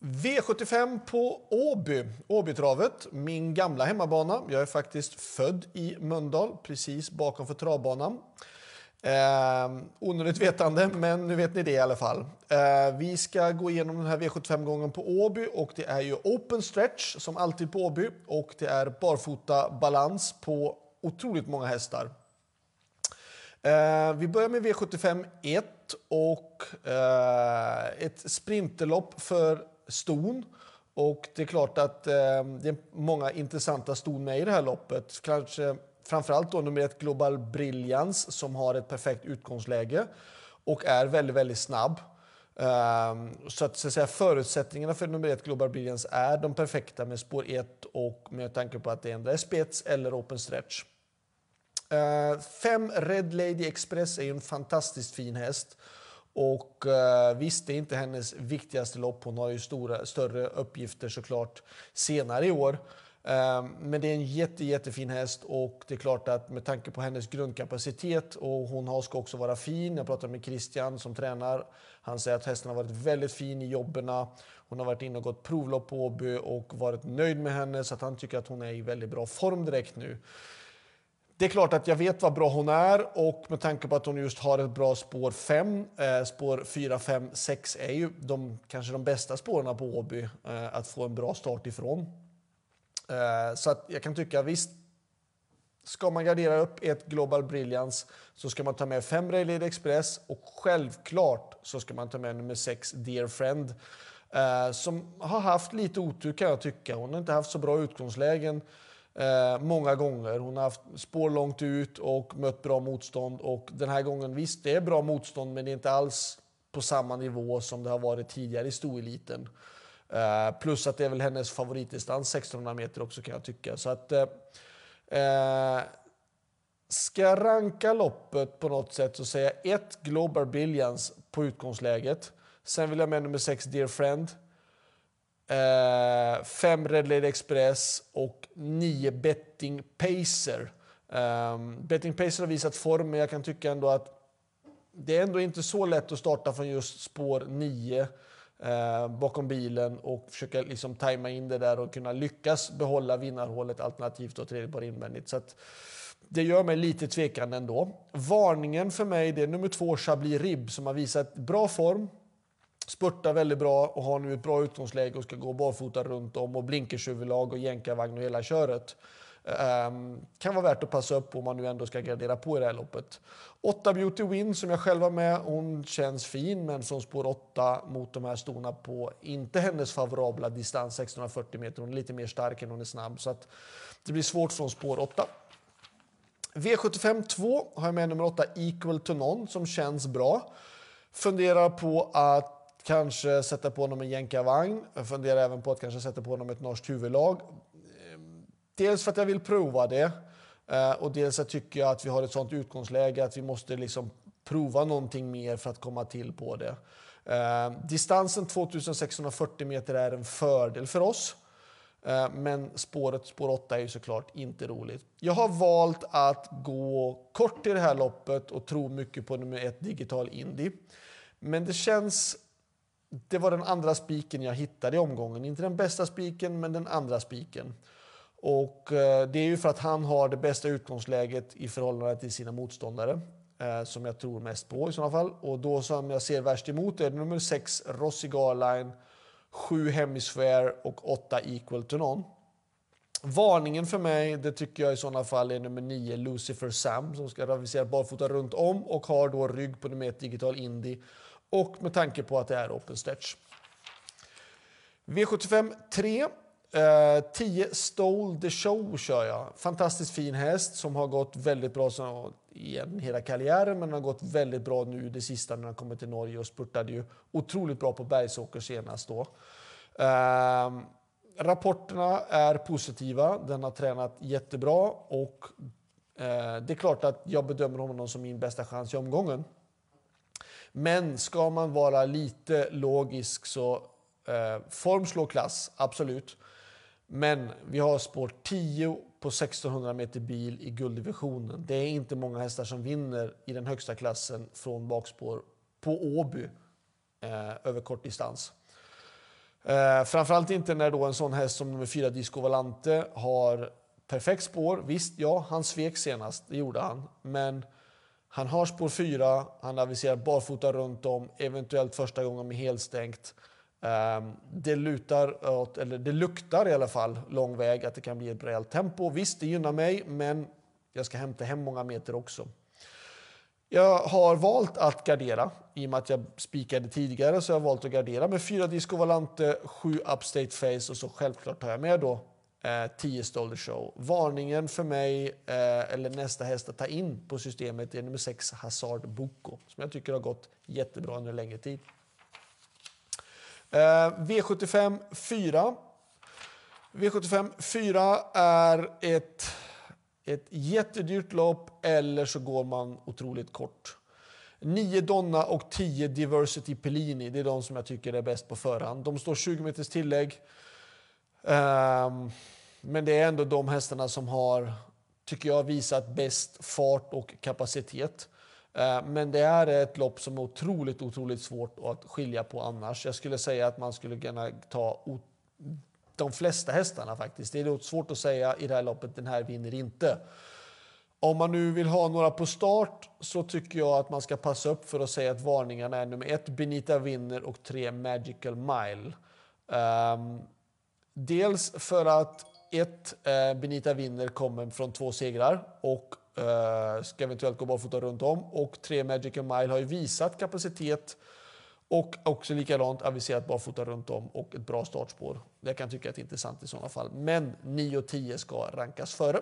V75 på Åby, Åbytravet, min gamla hemmabana. Jag är faktiskt född i Mölndal, precis bakom för travbanan. Eh, onödigt vetande, men nu vet ni det i alla fall. Eh, vi ska gå igenom den här V75-gången på Åby och det är ju open stretch som alltid på Åby och det är barfota balans på otroligt många hästar. Eh, vi börjar med V75 1 och eh, ett sprinterlopp för ston. Och det är klart att eh, det är många intressanta ston med i det här loppet. Kanske framförallt då nummer ett Global Brilliance som har ett perfekt utgångsläge och är väldigt, väldigt snabb. Um, så att, så att säga, förutsättningarna för nummer ett Global Brilliance är de perfekta med spår 1 och med tanke på att det ändå är spets eller open stretch. Uh, fem Red Lady Express är en fantastiskt fin häst. Och eh, visst, det är inte hennes viktigaste lopp. Hon har ju stora, större uppgifter såklart senare i år. Ehm, men det är en jätte, jättefin häst och det är klart att med tanke på hennes grundkapacitet och hon ska också vara fin. Jag pratade med Christian som tränar. Han säger att hästen har varit väldigt fin i jobben. Hon har varit inne och gått provlopp på Åby och varit nöjd med henne så att han tycker att hon är i väldigt bra form direkt nu. Det är klart att jag vet vad bra hon är och med tanke på att hon just har ett bra spår 5, eh, spår 4, 5, 6 är ju de, kanske de bästa spåren på Åby eh, att få en bra start ifrån. Eh, så att jag kan tycka visst, ska man gardera upp ett Global Brilliance så ska man ta med 5 Railid Express och självklart så ska man ta med nummer 6 Dear Friend eh, som har haft lite otur kan jag tycka. Hon har inte haft så bra utgångslägen eh, många gånger. Hon har haft spår långt ut och mött bra motstånd. Och den här gången, visst, det är bra motstånd, men det är inte alls på samma nivå som det har varit tidigare i stoeliten. Eh, plus att det är väl hennes favoritdistans, 1600 meter också kan jag tycka. Så att, eh, eh, ska jag ranka loppet på något sätt så säger jag ett Global Brilliance på utgångsläget. Sen vill jag med nummer 6 Dear Friend. Eh, fem Red Lady Express och nio Betting Pacer. Eh, Betting Pacer har visat form, men jag kan tycka ändå att det är ändå inte så lätt att starta från just spår 9 eh, bakom bilen och försöka liksom tajma in det där och kunna lyckas behålla vinnarhålet alternativt då tredje par invändigt. Så att, det gör mig lite tvekande ändå. Varningen för mig det är nummer två Chablis Rib som har visat bra form, spurtar väldigt bra och har nu ett bra utgångsläge och ska gå barfota runt om och blinkershuvudlag och jänkarvagn och hela köret. Um, kan vara värt att passa upp om man nu ändå ska gradera på i det här loppet. 8 Beauty Win som jag själv var med, hon känns fin men som spår 8 mot de här stona på inte hennes favorabla distans 1640 meter. Hon är lite mer stark än hon är snabb så att det blir svårt från spår 8. V75 2 har jag med nummer 8 Equal to None som känns bra. Funderar på att Kanske sätta på honom en jänkarvagn. Jag funderar även på att kanske sätta på honom ett norskt huvudlag. Ehm, dels för att jag vill prova det eh, och dels att tycker jag att vi har ett sånt utgångsläge att vi måste liksom prova någonting mer för att komma till på det. Ehm, distansen 2640 meter är en fördel för oss. Eh, men spåret, spår 8 är ju såklart inte roligt. Jag har valt att gå kort i det här loppet och tro mycket på nummer ett Digital Indy. Men det känns det var den andra spiken jag hittade i omgången. Inte den bästa spiken, men den andra spiken. Och eh, det är ju för att han har det bästa utgångsläget i förhållande till sina motståndare. Eh, som jag tror mest på i sådana fall. Och då som jag ser värst emot är nummer 6 Rossi Garline, 7 Hemisphere och 8 Equal to None. Varningen för mig, det tycker jag i sådana fall är nummer 9 Lucifer Sam som ska ravisera barfota runt om och har då rygg på nummer 1 Digital Indie och med tanke på att det är open stretch. V75 3. Eh, 10 Stole the Show kör jag. Fantastiskt fin häst som har gått väldigt bra så, igen hela karriären men har gått väldigt bra nu det sista när han kommit till Norge och spurtade ju otroligt bra på Bergsåker senast då. Eh, rapporterna är positiva. Den har tränat jättebra och eh, det är klart att jag bedömer honom som min bästa chans i omgången. Men ska man vara lite logisk så eh, form slår klass, absolut. Men vi har spår 10 på 1600 meter bil i gulddivisionen. Det är inte många hästar som vinner i den högsta klassen från bakspår på Åby eh, över kort distans. Eh, framförallt inte när då en sån häst som nummer 4 Disco Valante har perfekt spår. Visst, ja, han svek senast, det gjorde han. Men han har spår 4, han aviserar barfota runt om, eventuellt första gången med helstängt. Ehm, det, lutar åt, eller det luktar i alla fall lång väg att det kan bli ett rejält tempo. Visst, det gynnar mig, men jag ska hämta hem många meter också. Jag har valt att gardera. I och med att jag spikade tidigare så jag har jag valt att gardera med fyra Disco Valante, sju Upstate Face och så självklart tar jag med då 10 eh, Stolder Show. Varningen för mig, eh, eller nästa häst att ta in på systemet, är nummer 6 Hazard Boko som jag tycker har gått jättebra under längre tid. Eh, V75 4. V75 4 är ett, ett jättedyrt lopp eller så går man otroligt kort. 9 Donna och 10 Diversity Pellini, det är de som jag tycker är bäst på förhand. De står 20 meters tillägg. Um, men det är ändå de hästarna som har, tycker jag, visat bäst fart och kapacitet. Ehm, men det är ett lopp som är otroligt, otroligt svårt att skilja på annars. Jag skulle säga att man skulle kunna ta de flesta hästarna faktiskt. Det är svårt att säga i det här loppet, den här vinner inte. Om man nu vill ha några på start så tycker jag att man ska passa upp för att säga att varningarna är nummer ett Benita vinner och tre Magical Mile. Um, Dels för att ett, eh, Benita vinner kommer från två segrar och eh, ska eventuellt gå barfota runt om. Och tre, Magical Mile har ju visat kapacitet och också likadant aviserat barfota runt om och ett bra startspår. Det kan jag tycka är intressant i sådana fall. Men 9 och 10 ska rankas före.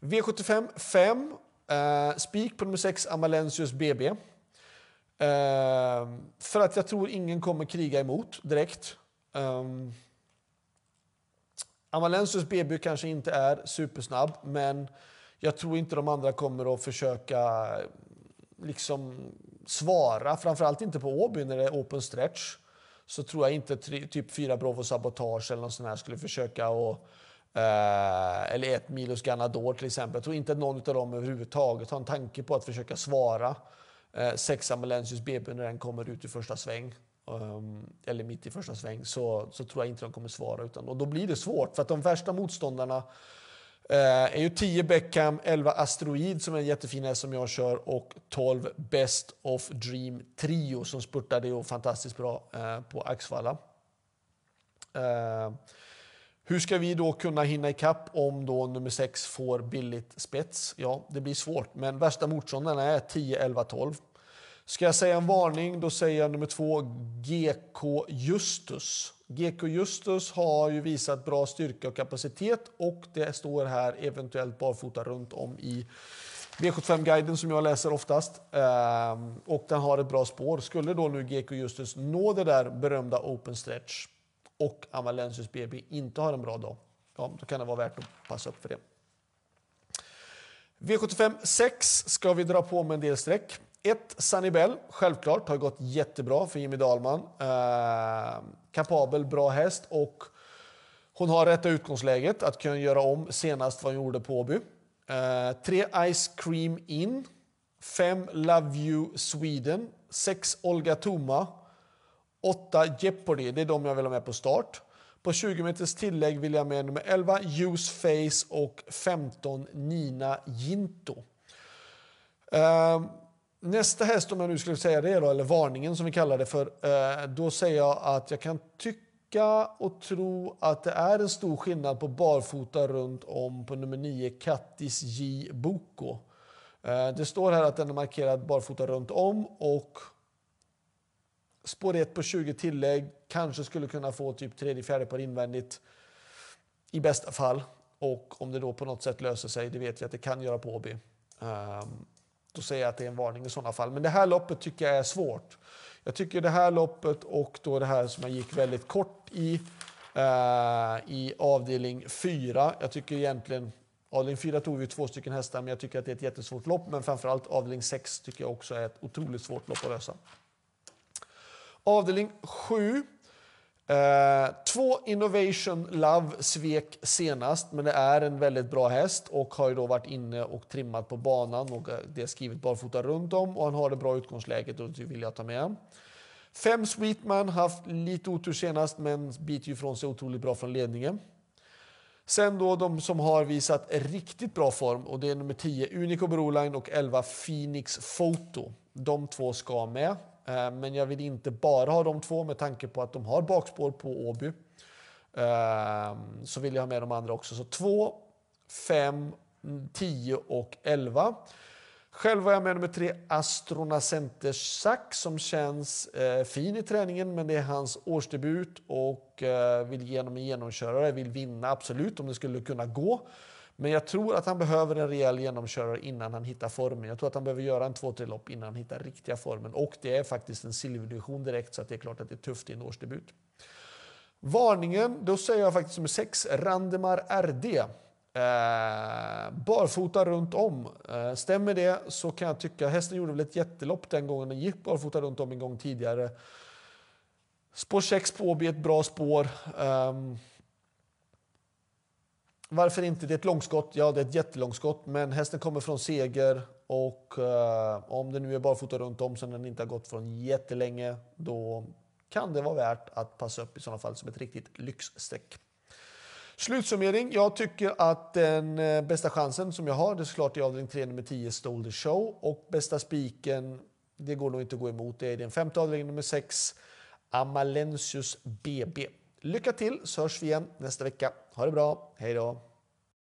V75 5. Eh, spik på nummer 6 Amalensius BB. Eh, för att jag tror ingen kommer kriga emot direkt. Ehm, um, Amalensus BB kanske inte är supersnabb, men jag tror inte de andra kommer att försöka liksom svara. Framförallt inte på Åby när det är open stretch. Så tror jag inte typ fyra Brovo Sabotage eller någon sån här skulle försöka och eh, eller ett Milos Ganador till exempel. Jag tror inte att någon av dem överhuvudtaget har en tanke på att försöka svara eh, sex Amalensius BB när den kommer ut i första sväng. Ehm, eller mitt i första sväng, så, så tror jag inte de kommer svara. Utan, och då blir det svårt, för att de värsta motståndarna eh, är ju 10 Beckham, 11 Asteroid som är en jättefin häst som jag kör och 12 Best of Dream Trio som spurtade ju fantastiskt bra eh, på Axvalla. Eh, hur ska vi då kunna hinna ikapp om då nummer 6 får billigt spets? Ja, det blir svårt, men värsta motståndarna är 10, 11, 12. Ska jag säga en varning, då säger jag nummer två, GK Justus. GK Justus har ju visat bra styrka och kapacitet och det står här eventuellt barfota runt om i V75-guiden som jag läser oftast. Ehm, och den har ett bra spår. Skulle då nu GK Justus nå det där berömda open stretch och Amalensius BB inte har en bra dag, ja, då kan det vara värt att passa upp för det. V75 6 ska vi dra på med en del streck. Ett, Sunny Bell, självklart, har gått jättebra för Jimmy Dahlman. Eh, kapabel, bra häst och hon har rätta utgångsläget att kunna göra om senast vad hon gjorde på Åby. Eh, tre Ice Cream In, fem Love You Sweden, sex Olga Toma, åtta Jeopardy, det är de jag vill ha med på start. På 20 meters tillägg vill jag med nummer 11 Use Face och 15 Nina Ginto. Eh, Nästa häst, om jag nu skulle säga det, då, eller varningen som vi kallar det för, eh, då säger jag att jag kan tycka och tro att det är en stor skillnad på barfota runt om på nummer 9, Kattis J Boko. Eh, det står här att den är markerad barfota runt om och spår 1 på 20 tillägg kanske skulle kunna få typ tredje, fjärde par invändigt i bästa fall. Och om det då på något sätt löser sig, det vet vi att det kan göra på Åby. Um, då säger jag att det är en varning i sådana fall. Men det här loppet tycker jag är svårt. Jag tycker det här loppet och då det här som jag gick väldigt kort i, eh, i avdelning 4. Jag tycker egentligen, avdelning 4 tog vi två stycken hästar, men jag tycker att det är ett jättesvårt lopp. Men framförallt avdelning 6 tycker jag också är ett otroligt svårt lopp att lösa. Avdelning 7 Eh, två Innovation Love svek senast, men det är en väldigt bra häst och har ju då varit inne och trimmat på banan och eh, det är skrivet barfota runt om och han har det bra utgångsläget och det vill jag ta med. Fem Sweetman, haft lite otur senast men biter ju ifrån sig otroligt bra från ledningen. Sen då de som har visat riktigt bra form och det är nummer 10 Unico Broline och 11 Phoenix Photo. De två ska med, Eh, men jag vill inte bara ha de två med tanke på att de har bakspår på Åby. Eh, så vill jag ha med de andra också. Så 2, 5, 10 och 11. Själv var jag med nummer tre, Astrona Center Sack som känns eh, fin i träningen men det är hans årsdebut och eh, vill genom en genomkörare, vill vinna absolut om det skulle kunna gå. Men jag tror att han behöver en rejäl genomkörare innan han hittar formen. Jag tror att han behöver göra en två, tre lopp innan han hittar riktiga formen. Och det är faktiskt en silverdivision direkt så att det är klart att det är tufft i en årsdebut. Varningen, då säger jag faktiskt nummer 6, Randemar RD. Eh, barfota runt om. Eh, stämmer det så kan jag tycka, hästen gjorde väl ett jättelopp den gången den gick barfota runt om en gång tidigare. Spår 6 på Åby är ett bra spår. Eh, varför inte? Det är ett långskott. Ja, det är ett jättelångskott, men hästen kommer från seger och eh, om det nu är barfota runt om som den inte har gått från jättelänge, då kan det vara värt att passa upp i sådana fall som ett riktigt lyxstreck. Slutsummering. Jag tycker att den eh, bästa chansen som jag har, det är såklart i avdelning 3, nummer 10, Stole the Show. Och bästa spiken, det går nog inte att gå emot. Det är den femte avdelningen, nummer 6, Amalensius BB. Lycka till så hörs vi igen nästa vecka. Ha det bra. Hej då!